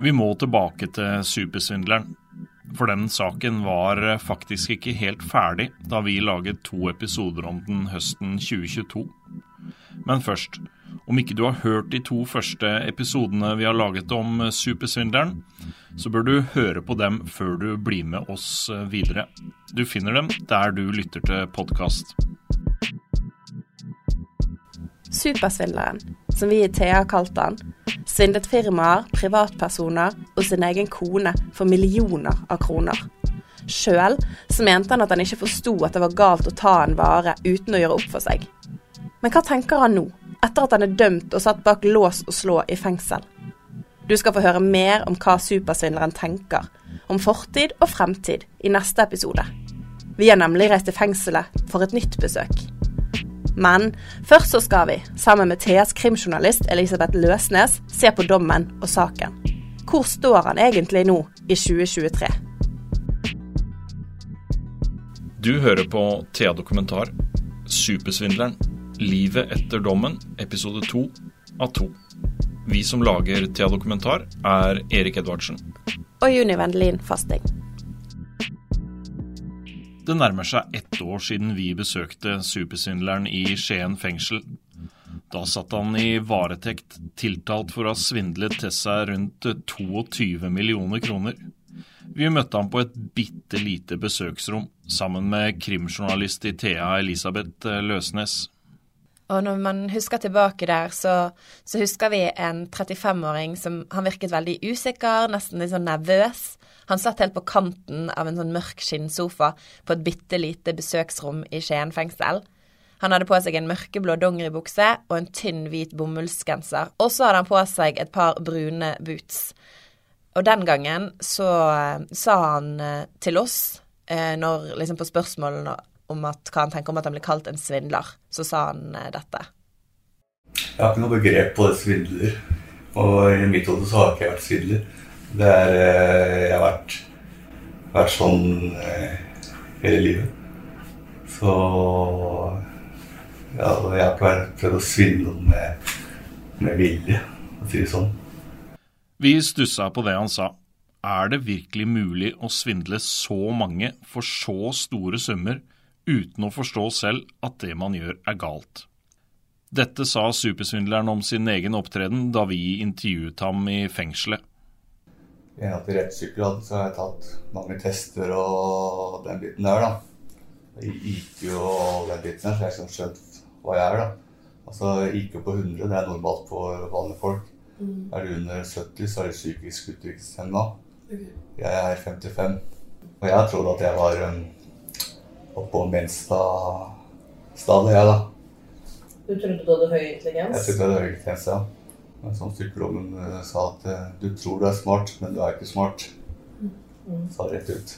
Vi må tilbake til supersvindleren. For den saken var faktisk ikke helt ferdig da vi laget to episoder om den høsten 2022. Men først, om ikke du har hørt de to første episodene vi har laget om supersvindleren, så bør du høre på dem før du blir med oss videre. Du finner dem der du lytter til podkast. Supersvindleren, som vi i Thea kalte kalt han, svindlet firmaer, privatpersoner og sin egen kone for millioner av kroner. Sjøl så mente han at han ikke forsto at det var galt å ta en vare uten å gjøre opp for seg. Men hva tenker han nå, etter at han er dømt og satt bak lås og slå i fengsel? Du skal få høre mer om hva supersvindleren tenker, om fortid og fremtid, i neste episode. Vi har nemlig reist til fengselet for et nytt besøk. Men først så skal vi, sammen med Theas krimjournalist Elisabeth Løsnes, se på dommen og saken. Hvor står han egentlig nå i 2023? Du hører på Thea Dokumentar, Supersvindleren, Livet etter dommen, episode to av to. Vi som lager Thea Dokumentar, er Erik Edvardsen. Og Juni Vendelin Fasting. Det nærmer seg ett år siden vi besøkte supersvindleren i Skien fengsel. Da satt han i varetekt, tiltalt for å ha svindlet til seg rundt 22 millioner kroner. Vi møtte ham på et bitte lite besøksrom sammen med krimjournalist i Thea Elisabeth Løsnes. Og når man husker tilbake der, så, så husker vi en 35-åring som Han virket veldig usikker, nesten litt sånn nervøs. Han satt helt på kanten av en sånn mørk skinnsofa på et bitte lite besøksrom i Skien fengsel. Han hadde på seg en mørkeblå dongeribukse og en tynn, hvit bomullsgenser. Og så hadde han på seg et par brune boots. Og den gangen så uh, sa han uh, til oss, uh, når, liksom på spørsmålene om at, hva han tenker om at han blir kalt en svindler, så sa han dette. Jeg har ikke noe begrep på det svindler. Og i mitt hode så har ikke jeg vært svindler. Det er eh, Jeg har vært, vært sånn eh, hele livet. Så ja, jeg har ikke prøvd å svindle med, med vilje, å si det sånn. Vi stussa på det han sa. Er det virkelig mulig å svindle så mange for så store summer uten å forstå selv at det man gjør er galt? Dette sa supersvindleren om sin egen opptreden da vi intervjuet ham i fengselet. I henhold til så har jeg tatt mange tester og den biten der, da. IQ og den biten der, så jeg har liksom skjønt hva jeg er, da. Altså IQ på 100, det er normalt for vanlige folk. Mm. Er du under 70, så er du psykisk utviklingshemma. Okay. Jeg er 55. Og jeg trodde at jeg var um, oppå Menstad-stadiet, jeg, da. Du trodde du hadde høy intelligens? Jeg trodde jeg hadde høy intelligens, ja. Men som psykologen eh, sa at eh, du tror du er smart, men du er ikke smart. Mm. Sa rett ut.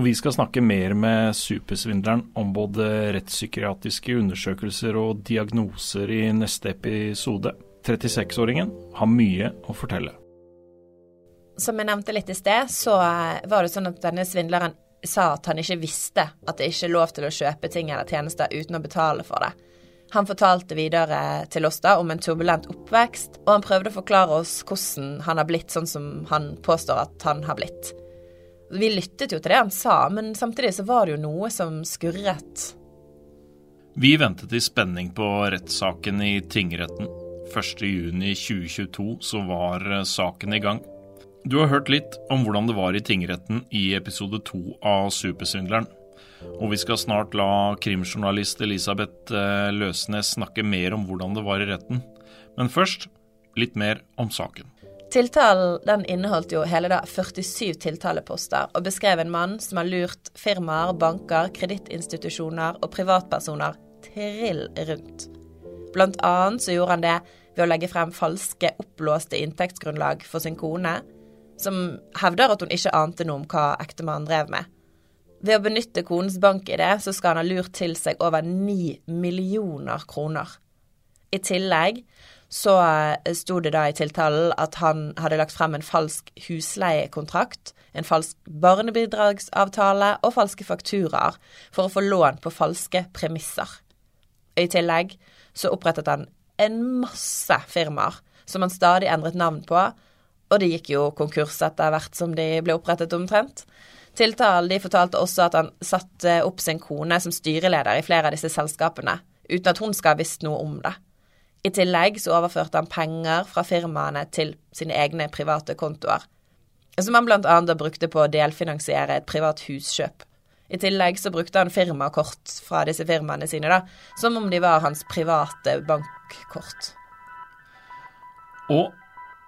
Og vi skal snakke mer med supersvindleren om både rettspsykiatriske undersøkelser og diagnoser i neste episode. 36-åringen har mye å fortelle. Som jeg nevnte litt i sted, så var det sånn at denne svindleren sa at han ikke visste at det ikke er lov til å kjøpe ting eller tjenester uten å betale for det. Han fortalte videre til oss da om en turbulent oppvekst, og han prøvde å forklare oss hvordan han har blitt sånn som han påstår at han har blitt. Vi lyttet jo til det han sa, men samtidig så var det jo noe som skurret. Vi ventet i spenning på rettssaken i tingretten. 1.6.2022 så var saken i gang. Du har hørt litt om hvordan det var i tingretten i episode to av Supersvindleren. Og vi skal snart la krimjournalist Elisabeth eh, Løsnes snakke mer om hvordan det var i retten. Men først litt mer om saken. Tiltalen den inneholdt jo hele da 47 tiltaleposter, og beskrev en mann som har lurt firmaer, banker, kredittinstitusjoner og privatpersoner trill rundt. Blant annet så gjorde han det ved å legge frem falske, oppblåste inntektsgrunnlag for sin kone, som hevder at hun ikke ante noe om hva ektemannen drev med. Ved å benytte konens bank-ID så skal han ha lurt til seg over ni millioner kroner. I tillegg så eh, sto det da i tiltalen at han hadde lagt frem en falsk husleiekontrakt, en falsk barnebidragsavtale og falske fakturaer for å få lån på falske premisser. I tillegg så opprettet han en masse firmaer som han stadig endret navn på, Og det gikk jo konkurs etter hvert som de ble opprettet, omtrent. Tiltalen de fortalte også at han satte opp sin kone som styreleder i flere av disse selskapene, uten at hun skal ha visst noe om det. I tillegg så overførte han penger fra firmaene til sine egne private kontoer, som han blant annet brukte på å delfinansiere et privat huskjøp. I tillegg så brukte han firmakort fra disse firmaene sine, da, som om de var hans private bankkort. Og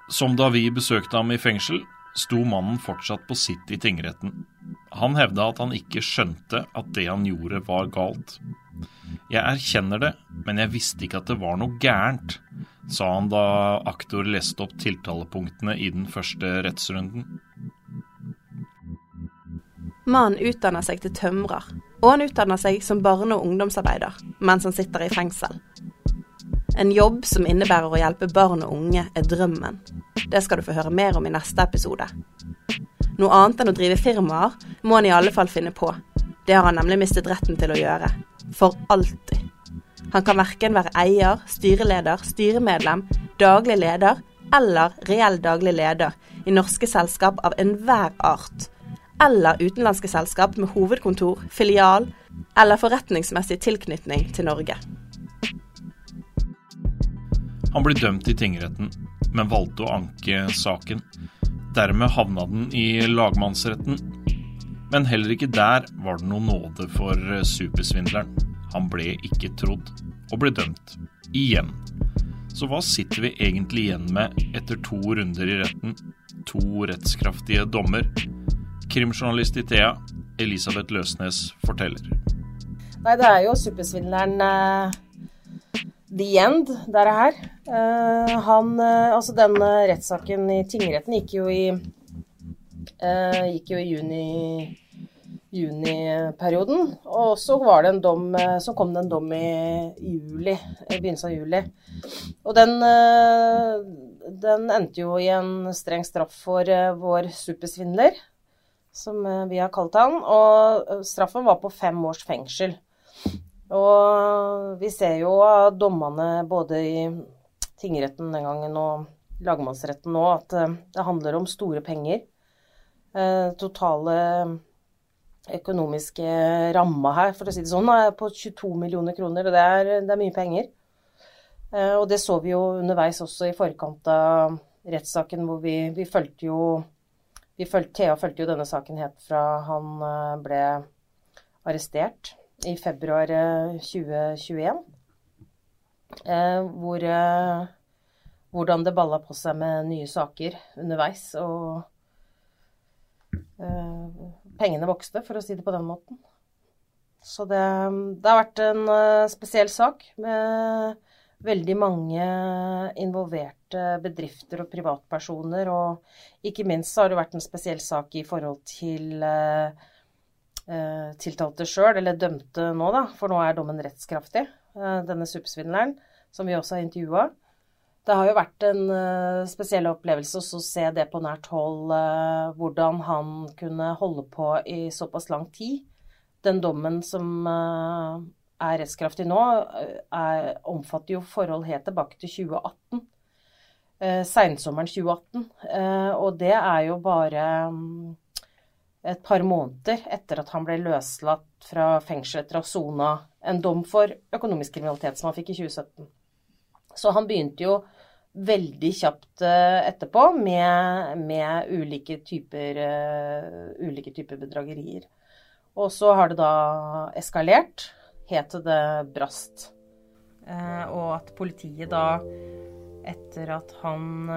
som da vi besøkte ham i fengsel, sto mannen fortsatt på sitt i tingretten. Han hevda at han ikke skjønte at det han gjorde var galt. Jeg erkjenner det, men jeg visste ikke at det var noe gærent, sa han da aktor leste opp tiltalepunktene i den første rettsrunden. Mannen utdanner seg til tømrer, og han utdanner seg som barne- og ungdomsarbeider mens han sitter i fengsel. En jobb som innebærer å hjelpe barn og unge, er drømmen. Det skal du få høre mer om i neste episode. Noe annet enn å drive firmaer må han i alle fall finne på. Det har han nemlig mistet retten til å gjøre. For alltid. Han kan verken være eier, styreleder, styremedlem, daglig leder eller reell daglig leder i norske selskap av enhver art. Eller utenlandske selskap med hovedkontor, filial eller forretningsmessig tilknytning til Norge. Han ble dømt i tingretten, men valgte å anke saken. Dermed havna den i lagmannsretten. Men heller ikke der var det noen nåde for supersvindleren. Han ble ikke trodd, og ble dømt. Igjen. Så hva sitter vi egentlig igjen med etter to runder i retten? To rettskraftige dommer. Krimjournalist i Thea, Elisabeth Løsnes, forteller. Nei, det er jo supersvindleren eh, the end, der er her. Uh, han uh, Altså, den rettssaken i tingretten gikk jo i Gikk jo i juni juniperioden. Og så var det en dom Så kom det en dom i juli, i begynnelsen av juli. Og den den endte jo i en streng straff for vår supersvindler, som vi har kalt han. Og straffen var på fem års fengsel. Og vi ser jo av dommene både i tingretten den gangen og lagmannsretten nå at eh, det handler om store penger. Eh, totale økonomiske ramma her, for å si det sånn, er på 22 millioner kroner. Og det er, det er mye penger. Eh, og det så vi jo underveis også i forkant av rettssaken, hvor vi, vi fulgte jo vi følte, Thea fulgte jo denne saken helt fra han ble arrestert i februar 2021. Eh, eh, hvor eh, hvordan det balla på seg med nye saker underveis. Og pengene vokste, for å si det på den måten. Så det, det har vært en spesiell sak med veldig mange involverte bedrifter og privatpersoner. Og ikke minst har det vært en spesiell sak i forhold til uh, tiltalte sjøl, eller dømte nå, da, for nå er dommen rettskraftig, eh, denne suppesvindleren, som vi også har intervjua. Det har jo vært en uh, spesiell opplevelse å se det på nært hold, hvordan han kunne holde på i såpass lang tid. Den dommen som er rettskraftig nå, er, omfatter jo forhold helt tilbake til 2018. Uh, Seinsommeren 2018. og det er jo bare um, et par måneder etter at han ble løslatt fra fengsel etter å ha sona en dom for økonomisk kriminalitet som han fikk i 2017. Så han begynte jo veldig kjapt eh, etterpå med, med ulike, typer, uh, ulike typer bedragerier. Og så har det da eskalert helt det brast. Uh, og at politiet da, etter at han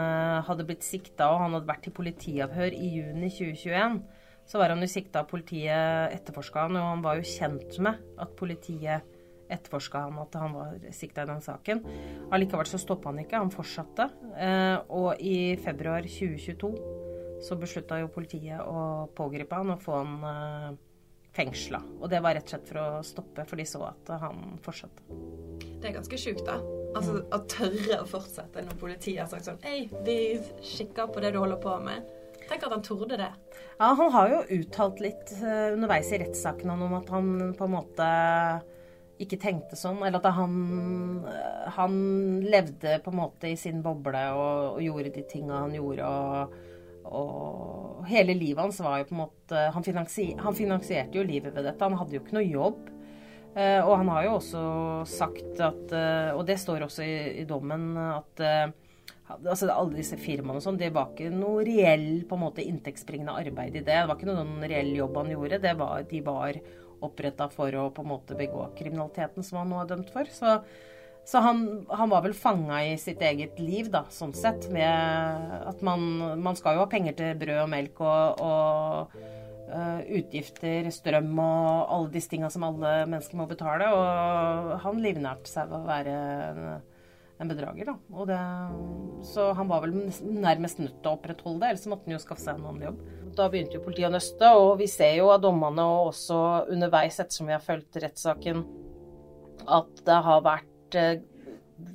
hadde blitt sikta og han hadde vært i politiavhør i juni 2021, så var han jo sikta av politiet, etterforska han, og han var jo kjent med at politiet etterforska han at han var sikta i den saken. Allikevel så stoppa han ikke, han fortsatte. Eh, og i februar 2022 så beslutta jo politiet å pågripe han og få han eh, fengsla. Og det var rett og slett for å stoppe, for de så at han fortsatte. Det er ganske sjukt, da. Altså mm. å tørre å fortsette når politiet har sagt sånn Hei, vi kikker på det du holder på med. Tenk at han torde det. Ja, han har jo uttalt litt uh, underveis i rettssaken om at han på en måte ikke tenkte sånn. Eller at han, han levde på en måte i sin boble og, og gjorde de tinga han gjorde. og og hele livet hans var jo på en måte han, finansier, han, finansierte jo livet ved dette. Han hadde jo ikke noe jobb. Eh, og han har jo også sagt at eh, Og det står også i, i dommen at eh, altså Alle disse firmaene og sånn, det var ikke noe reell på en måte inntektsbringende arbeid i det. Det var ikke noen reell jobb han gjorde. Det var, de var oppretta for å på en måte begå kriminaliteten som han nå er dømt for. Så, så han, han, var vel fanga i sitt eget liv, da, sånn sett. Med at man, man skal jo ha penger til brød og melk og, og uh, utgifter, strøm og alle disse tinga som alle mennesker må betale. Og han livnærte seg ved å være en, en bedrager, da. Det, så han var vel nærmest nødt til å opprettholde det, ellers måtte han jo skaffe seg en annen jobb. Da begynte jo politiet å nøste, og vi ser jo av dommene og også underveis ettersom vi har fulgt rettssaken, at det har vært eh,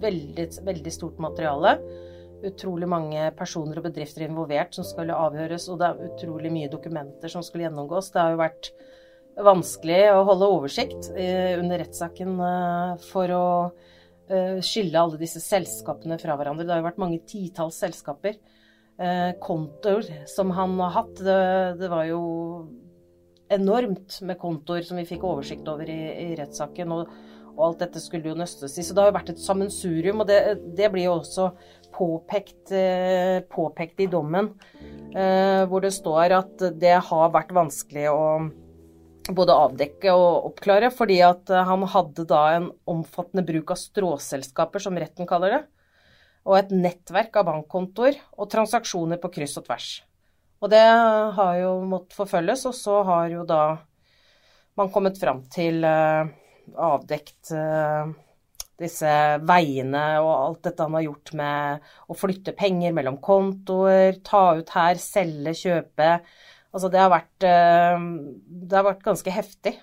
veldig, veldig stort materiale. Utrolig mange personer og bedrifter involvert som skulle avhøres, og det er utrolig mye dokumenter som skulle gjennomgås. Det har jo vært vanskelig å holde oversikt eh, under rettssaken eh, for å skille alle disse selskapene fra hverandre. Det har jo vært mange titalls selskaper eh, kontoer som han har hatt. Det, det, var jo enormt med kontoer som vi fikk oversikt over i, i rettssaken. Og, og, alt dette skulle jo nøstes i. Så det har jo vært et sammensurium, og det, det blir jo også påpekt, eh, påpekt i dommen. Eh, hvor det står at det har vært vanskelig å både avdekke og oppklare, fordi at han hadde da en omfattende bruk av stråselskaper, som retten kaller det og et nettverk av bankkontoer og transaksjoner på kryss og tvers. Og det har jo måttet forfølges, og så har jo da man kommet fram til uh, avdekt uh, disse veiene og alt dette han har gjort med å flytte penger mellom kontoer, ta ut her, selge, kjøpe. Altså det har vært, uh, det har vært ganske heftig.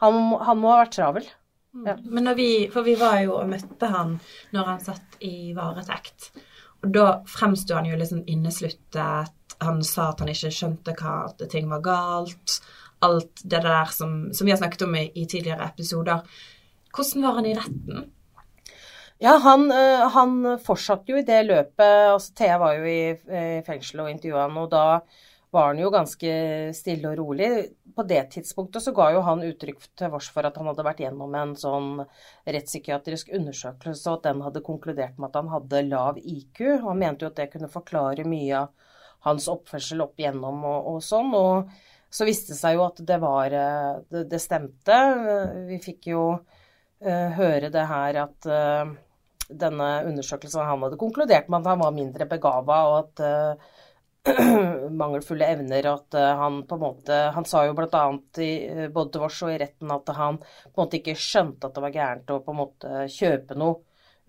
Han, han må ha vært travel. Mm. Ja. Men når vi, for vi var jo og møtte han når han satt i varetekt. Og da fremsto han jo liksom innesluttet. Han sa at han ikke skjønte hva at ting var galt. Alt det der som, som vi har snakket om i, i, tidligere episoder. Hvordan var han i retten? Ja, han, eh, han fortsatte jo i det løpet. altså Thea var jo i, i fengsel og intervjua han, og da var han jo ganske stille og rolig. På det tidspunktet så ga jo han uttrykk til vårs for at han hadde vært gjennom en sånn rettspsykiatrisk undersøkelse, og at den hadde konkludert med at han hadde lav IQ. Han mente jo at det kunne forklare mye av hans oppførsel opp igjennom og, og sånn. Og så viste det seg jo at det var Det, det stemte. Vi fikk jo uh, høre det her at uh, denne undersøkelsen han hadde konkludert med at han var mindre begava, og at uh, mangelfulle evner. At uh, han på en måte Han sa jo bl.a. Uh, både til oss og i retten at han på en måte ikke skjønte at det var gærent å på en måte kjøpe noe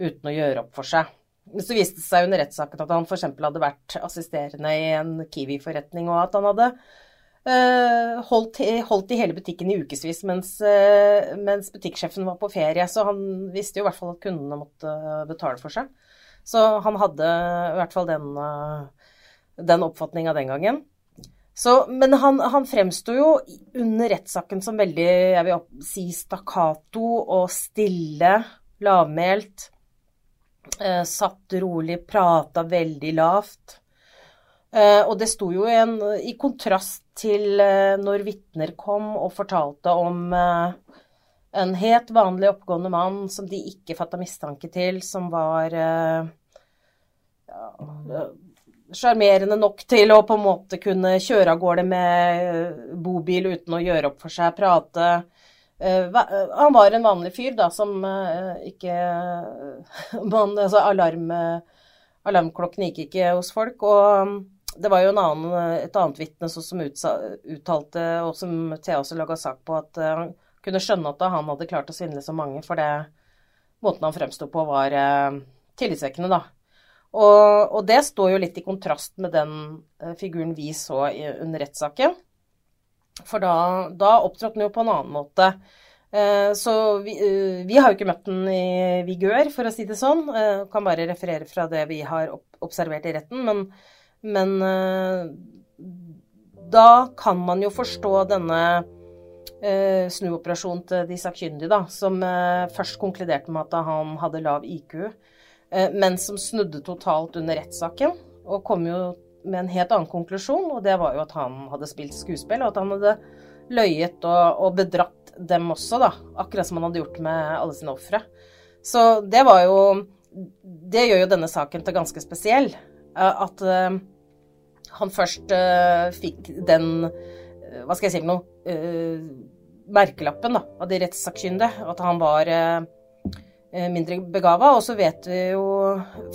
uten å gjøre opp for seg. Så viste det seg under rettssaken at han f.eks. hadde vært assisterende i en Kiwi-forretning, og at han hadde øh, holdt, holdt, i hele butikken i ukevis mens, øh, mens, butikksjefen var på ferie. Så han visste jo i hvert fall at kundene måtte betale for seg. Så han hadde i hvert fall den uh, den oppfatninga den gangen. Så, men han, han fremsto jo under rettssaken som veldig jeg vil si, stakkato og stille, lavmælt. Eh, satt rolig, prata veldig lavt. Eh, og det sto jo en, i kontrast til eh, når vitner kom og fortalte om eh, en helt vanlig oppgående mann som de ikke fatta mistanke til, som var eh, ja, sjarmerende nok til å på en måte kunne kjøre av gårde med bobil uten å gjøre opp for seg, prate. Eh, han var en vanlig fyr, da, som eh, ikke man, altså alarm, Alarmklokken gikk ikke hos folk. Og mm, det var jo annen, et annet vitne som uttalte, og som Thea også laga sak på, at han kunne skjønne at han hadde klart å svindle så mange, for det måten han fremsto på, var tillitsvekkende, da. Og, og, det står jo litt i kontrast med den uh, figuren vi så i, under rettssaken. For da, da opptrådte den jo på en annen måte. Uh, så vi, uh, vi, har jo ikke møtt den i vigør, for å si det sånn. kan bare referere fra det vi har observert i retten. Men, men da kan man jo forstå denne snuoperasjonen til de sakkyndige, da, som eh, først konkluderte med at han hadde lav IQ, eh, men som snudde totalt under rettssaken, og kom jo med en helt annen konklusjon, og det var jo at han hadde spilt skuespill, og at han hadde løyet og, og bedratt dem også, da. Akkurat som han hadde gjort med alle sine ofre. Så det var jo Det gjør jo denne saken til ganske spesiell. eh, At eh, han først eh, fikk den eh, Hva skal jeg si for noe eh, Merkelappen da, av de rettssakkyndige. At han var eh, eh, mindre begava. Og så vet vi jo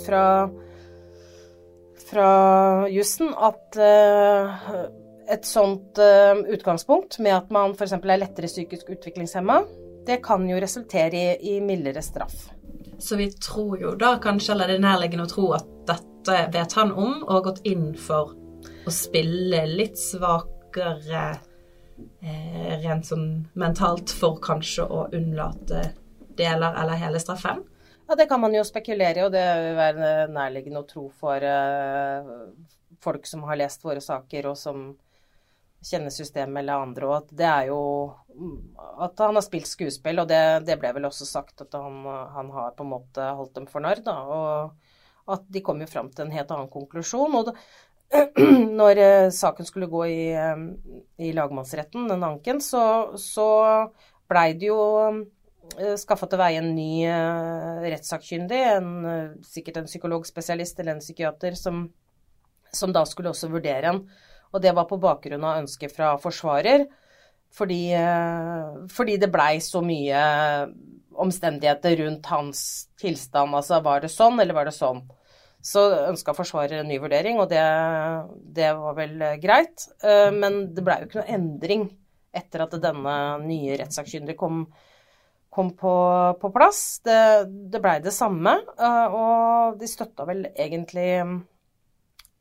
fra fra jussen at eh, et sånt eh, utgangspunkt med at man f.eks. er lettere psykisk utviklingshemma, det kan jo resultere i, i mildere straff. Så vi tror jo da kanskje, eller det er nærliggende å tro at dette vet han om, og har gått inn for å spille litt svakere eh, rent sånn mentalt for kanskje å unnlate deler eller hele straffen. Ja, det kan man jo spekulere i, og det vil være nærliggende å tro for uh, folk som har lest våre saker, og som kjenner systemet eller andre, og at det er jo at han har spilt skuespill, og det, det ble vel også sagt at han, han, har på en måte holdt dem for narr. Og at de kom jo fram til en helt annen konklusjon. Og da, når eh, saken skulle gå i, eh, i lagmannsretten, den anken, så, så blei det jo skaffa til veie en ny uh, rettssakkyndig, uh, sikkert en psykologspesialist eller en psykiater, som, som da skulle også vurdere en. Og det var på bakgrunn av ønsket fra forsvarer, fordi, fordi det blei så mye omstendigheter rundt hans tilstand. Altså var det sånn, eller var det sånn? Så ønska forsvarer en ny vurdering, og det, det var vel greit. Men det blei jo ikke noe endring etter at denne nye rettssakkyndige kom kom på, på plass. Det, det blei det samme, og de støtta vel egentlig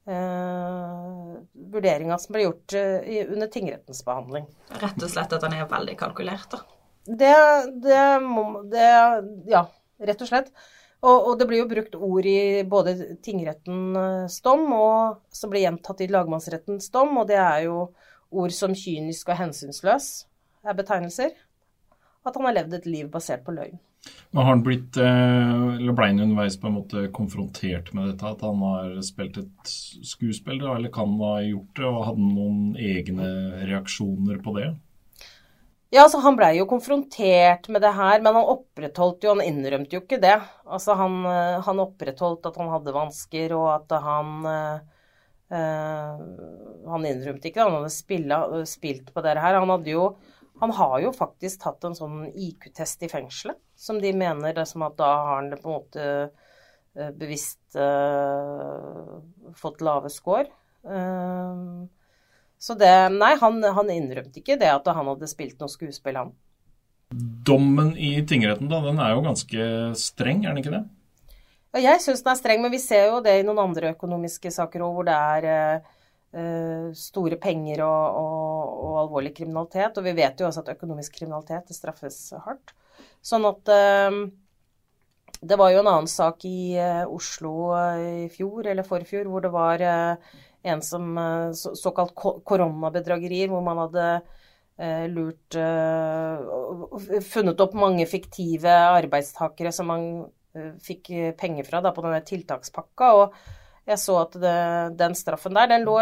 eh, vurderinga som ble gjort i, under tingrettens behandling. Rett og slett at han er veldig kalkulert, da. Det, det må det, Ja, rett og slett. Og, og, det blir jo brukt ord i både tingrettens dom og som blir gjentatt i lagmannsrettens dom, og det er jo ord som kynisk og hensynsløs er betegnelser at han har levd et liv basert på løgn. Men har han blitt, eller ble han underveis på en måte konfrontert med dette, at han har spilt et skuespill, eller kan han ha gjort det, og hadde han noen egne reaksjoner på det? Ja, altså Han blei jo konfrontert med det her, men han opprettholdt jo, han innrømte jo ikke det. Altså Han, han opprettholdt at han hadde vansker, og at han øh, Han innrømte ikke det, han hadde spilla, spilt på det her. Han hadde jo han har jo faktisk tatt en sånn IQ-test i fengselet, som de mener det som at da har han det på en måte bevisst uh, fått lave score. Uh, så det Nei, han, han, innrømte ikke det at han hadde spilt noe skuespill, han. Dommen i tingretten, da, den er jo ganske streng, er den ikke det? Ja, jeg syns den er streng, men vi ser jo det i noen andre økonomiske saker òg, hvor det er Uh, store penger og, og, og, alvorlig kriminalitet. Og vi vet jo også at økonomisk kriminalitet straffes hardt. Sånn at uh, Det var jo en annen sak i uh, Oslo i fjor eller forfjor hvor det var en som så, såkalt koronabedragerier, hvor man hadde lurt Funnet opp mange fiktive arbeidstakere som man fikk penger fra da, på denne tiltakspakka. og jeg så at det, den straffen der, den lå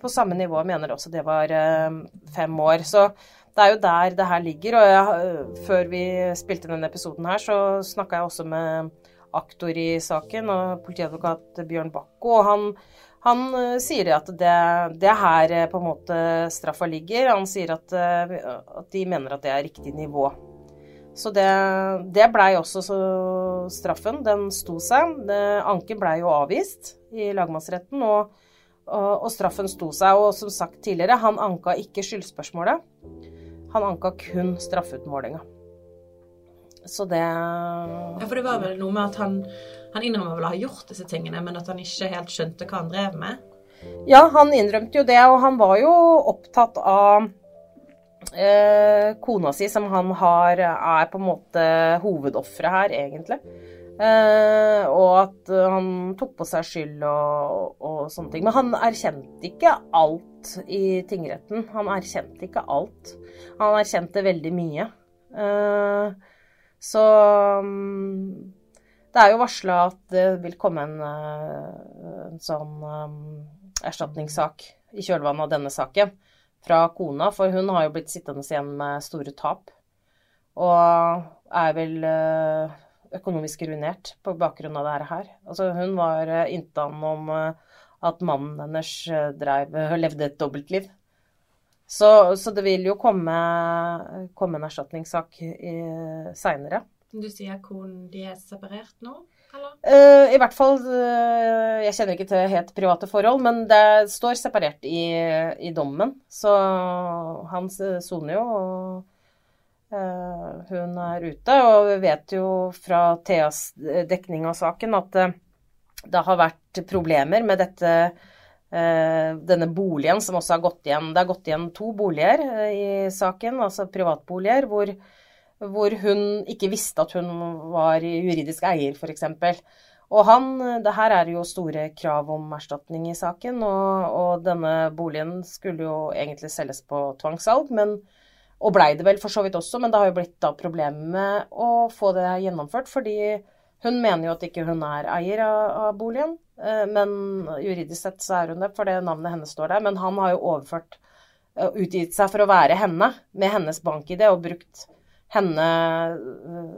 på samme nivå. Jeg mener også det var eh, fem år. Så det er jo der det her ligger. Og jeg, før vi spilte denne episoden her, så snakka jeg også med aktor i saken, og politiadvokat Bjørn Bakko. Og han, han sier at det er her på en måte straffa ligger. Han sier at, at de mener at det er riktig nivå. Så det, det blei også straffen. Den sto seg. Det, anken blei jo avvist i lagmannsretten, og, og, og, straffen sto seg. Og som sagt tidligere, han anka ikke skyldspørsmålet. Han anka kun straffeutmålinga. Så det Ja, for det var vel noe med at han, han innrømmer vel å ha gjort disse tingene, men at han ikke helt skjønte hva han drev med? Ja, han innrømte jo det, og han var jo opptatt av kona si, som han har, er på en måte hovedofferet her, egentlig. Eh, og at eh, han tok på seg skyld og, og, sånne ting. Men han erkjente ikke alt i tingretten. Han erkjente ikke alt. Han erkjente veldig mye. Eh, så um, det er jo varsla at det vil komme en, eh, en sånn um, erstatningssak i kjølvannet av denne saken fra kona, for hun har jo blitt sittende igjen med store tap. Og er vel uh, økonomisk ruinert på bakgrunn av dette her. Altså, hun var uh, inntatt om uh, at mannen hennes drev, levde et dobbeltliv. Så, så, det vil jo komme, komme en erstatningssak seinere. Du sier konen de er separert nå? Uh, I hvert fall uh, Jeg kjenner ikke til helt private forhold, men det står separert i, i dommen. Så han soner jo, og uh, hun er ute. Og vi vet jo fra Theas dekning av saken at det har vært problemer med dette, denne boligen som også har gått igjen. Det har gått igjen to boliger i saken, altså privatboliger, hvor, hvor hun ikke visste at hun var juridisk eier, f.eks. Og han, det her er jo store krav om erstatning i saken, og, og denne boligen skulle jo egentlig selges på tvangssalg, men og blei det vel for så vidt også, men det har jo blitt da problemer med å få det gjennomført. Fordi hun mener jo at ikke hun er eier av, av boligen. Eh, men juridisk sett så er hun det, for det navnet hennes står der. Men han har jo overført eh, Utgitt seg for å være henne, med hennes bank-ID, og brukt henne eh,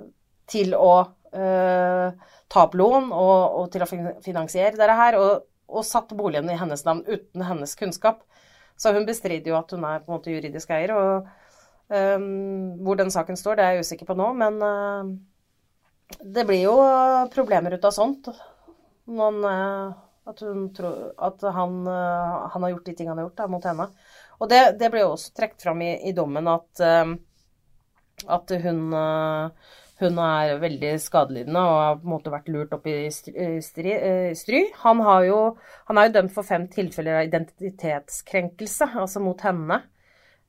til å uh, ta opp lån og, og, til å finansiere dette her. Og, og satt boligen i hennes navn uten hennes kunnskap. Så hun bestrider jo at hun er på en måte juridisk eier. og Um, hvor den saken står, det er jeg usikker på nå, men uh, det blir jo problemer ut av sånt. Noen, uh, at, tror, at han, han, har gjort de tingene han har gjort da, mot henne. Og det, det blir jo også trukket fram i, i, dommen at, at hun, hun er veldig skadelidende og har på en måte vært lurt opp i stry. stry. Han, jo, han er jo dømt for fem tilfeller av identitetskrenkelse, altså mot henne.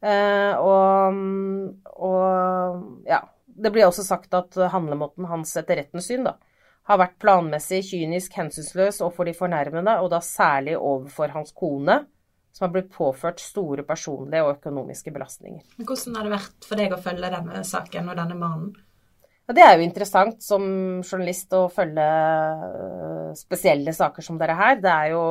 Eh, og, og, ja. Det blir også sagt at handlemåten hans etter rettens syn da, har vært planmessig, kynisk, hensynsløs overfor de fornærmede, og da særlig overfor hans kone, som har blitt påført store personlige og økonomiske belastninger. Men hvordan har det vært for deg å følge denne saken og denne mannen? Ja, det er jo interessant som journalist å følge øh, spesielle saker som dette her. Det er jo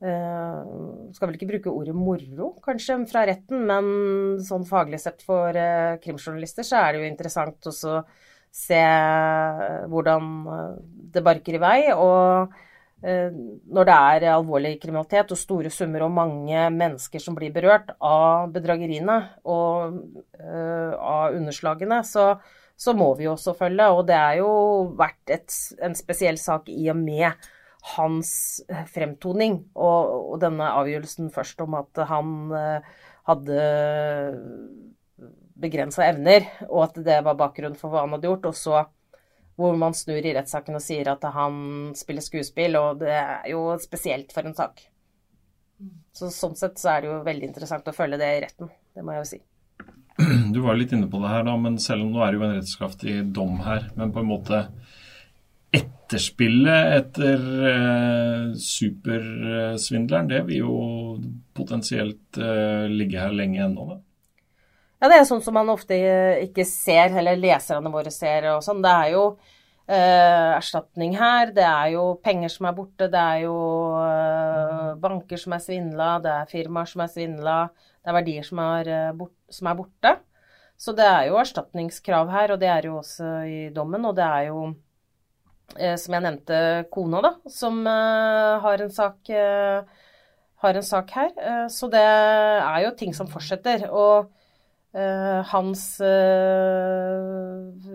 Uh, skal vel ikke bruke ordet moro, kanskje, fra retten, men sånn faglig sett for uh, krimjournalister så er det jo interessant også se uh, hvordan det barker i vei. Og når det er alvorlig kriminalitet og store summer og mange mennesker som blir berørt av bedrageriene og av underslagene, så, så, må vi jo følge. Og det er jo vært et, en spesiell sak i og med hans eh, fremtoning og, og, denne avgjørelsen først om at han eh, hadde begrensa evner, og at det var bakgrunnen for hva han hadde gjort. Og så hvor man snur i rettssaken og sier at han spiller skuespill, og det er jo spesielt for en sak. Så sånn sett så er det jo veldig interessant å følge det i retten, det må jeg jo si. Du var litt inne på det her, da, men selv om nå er det jo en rettskraftig dom her, men på en måte etterspillet etter eh, supersvindleren, det vil jo potensielt eh, ligge her lenge ennå, da. Ja, det er sånn som man ofte eh, ikke ser, eller leserne våre ser og sånn. Det er jo eh, erstatning her, det er jo penger som er borte, det er jo banker som er svindla, det er firmaer som er svindla, det er verdier som er, bort, som er borte. Så det er jo erstatningskrav her, og det er jo også i dommen, og det er jo Eh, som jeg nevnte, kona, da, som eh, har en sak, eh, har en sak her. så det er jo ting som fortsetter. Og hans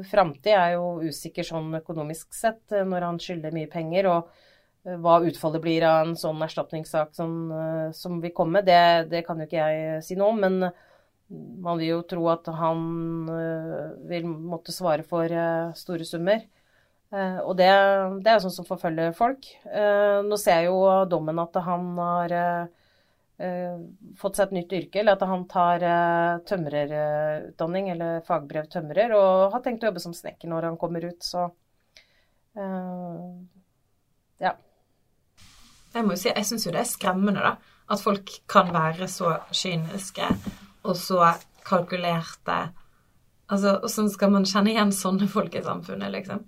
framtid er jo usikker sånn økonomisk sett når han skylder mye penger. Og hva utfallet blir av en sånn erstatningssak som, som vil komme, det, det, kan jo ikke jeg si noe om. Men man vil jo tro at han vil måtte svare for store summer. Uh, og det, det er jo sånn som forfølger folk. Uh, nå ser jeg jo dommen at han har uh, fått seg et nytt yrke, eller at han tar tømrerutdanning, eller fagbrev tømrer, og har tenkt å jobbe som snekker når han kommer ut. Så Uh, ja. Jeg må jo si, jeg syns jo det er skremmende, da. At folk kan være så kyniske og så kalkulerte. Altså, Hvordan skal man kjenne igjen sånne folk i samfunnet, liksom?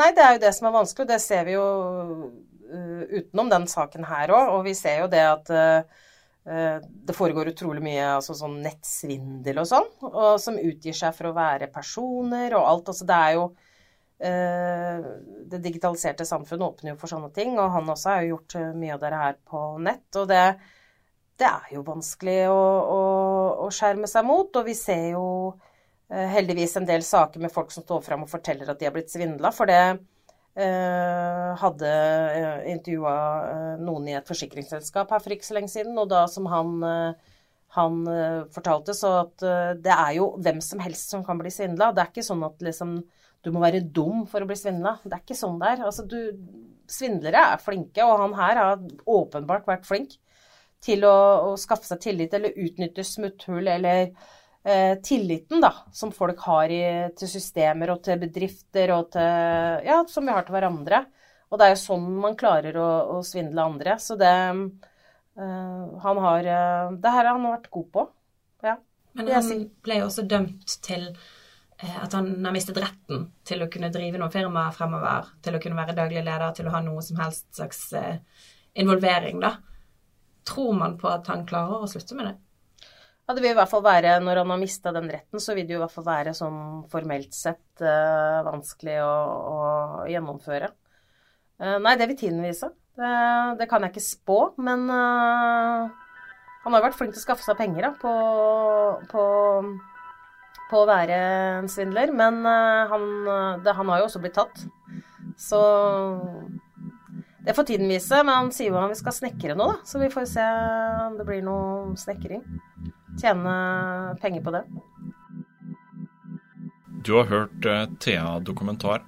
Nei, det er jo det som er vanskelig, og det ser vi jo uh, utenom den saken her òg. Og vi ser jo det at uh, det foregår utrolig mye altså sånn nettsvindel og sånn, og som utgir seg for å være personer og alt. Altså det er jo uh, Det digitaliserte samfunnet åpner jo for sånne ting, og han også har jo gjort mye av det her på nett. Og det, det er jo vanskelig å, å, å, skjerme seg mot, og vi ser jo Eh, heldigvis en del saker med folk som står fram og forteller at de har blitt svindla. For det eh, hadde eh, intervjua eh, noen i et forsikringsselskap her for ikke så lenge siden. Og da som han, eh, han eh, fortalte, så at det er jo hvem som helst som kan bli svindla. Det er ikke sånn at liksom du må være dum for å bli svindla. Det er ikke sånn det er. Altså, du, svindlere er flinke, og han her har åpenbart vært flink til å, å skaffe seg tillit eller utnytte smutthull eller eh, tilliten da, som folk har i, til systemer og til bedrifter og til Ja, som vi har til hverandre. Og det er jo sånn man klarer å, å svindle andre. Så det eh, Han har eh, Det her har han vært god på. Ja. Men han ble jo også dømt til eh, at han har mistet retten til å kunne drive noen firma fremover, til å kunne være daglig leder, til å ha noe som helst slags involvering, da. Tror man på at han klarer å slutte med det? Det vil i hvert fall være, Når han har mista den retten, så vil det jo i hvert fall være sånn formelt sett uh, vanskelig å, å gjennomføre. Uh, nei, det vil tiden vise. Det, det, kan jeg ikke spå, men uh, han har vært flink til å skaffe seg penger da, på, på, på, å være en svindler. Men han, det, han har jo også blitt tatt. Så det får tiden vise. Men han sier jo han skal snekre nå, da. Så vi får se om det blir noe snekring tjene penger på det. Du har hørt uh, Thea dokumentar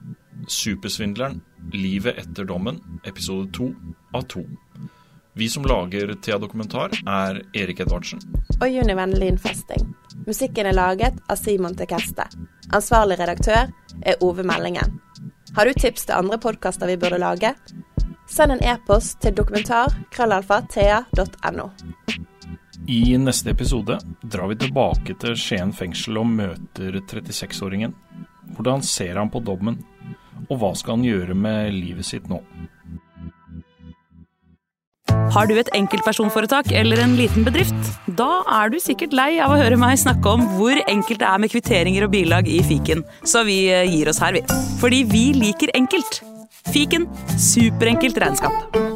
'Supersvindleren livet etter dommen', episode to av to. Vi som lager Thea dokumentar, er Erik Edvardsen. Og Juni Vennelin Festing. Musikken er laget av Simon Tekeste. Ansvarlig redaktør er Ove Meldingen. Har du tips til andre podkaster vi burde lage? Send en e-post til dokumentar.krøllalfa.thea.no. I neste episode drar vi tilbake til Skien fengsel og møter 36-åringen. Hvordan ser han på dommen, og hva skal han gjøre med livet sitt nå? Har du et enkeltpersonforetak eller en liten bedrift? Da er du sikkert lei av å høre meg snakke om hvor enkelt det er med kvitteringer og bilag i fiken, så vi eh, gir oss her, vi. Fordi vi liker enkelt. Fiken superenkelt regnskap.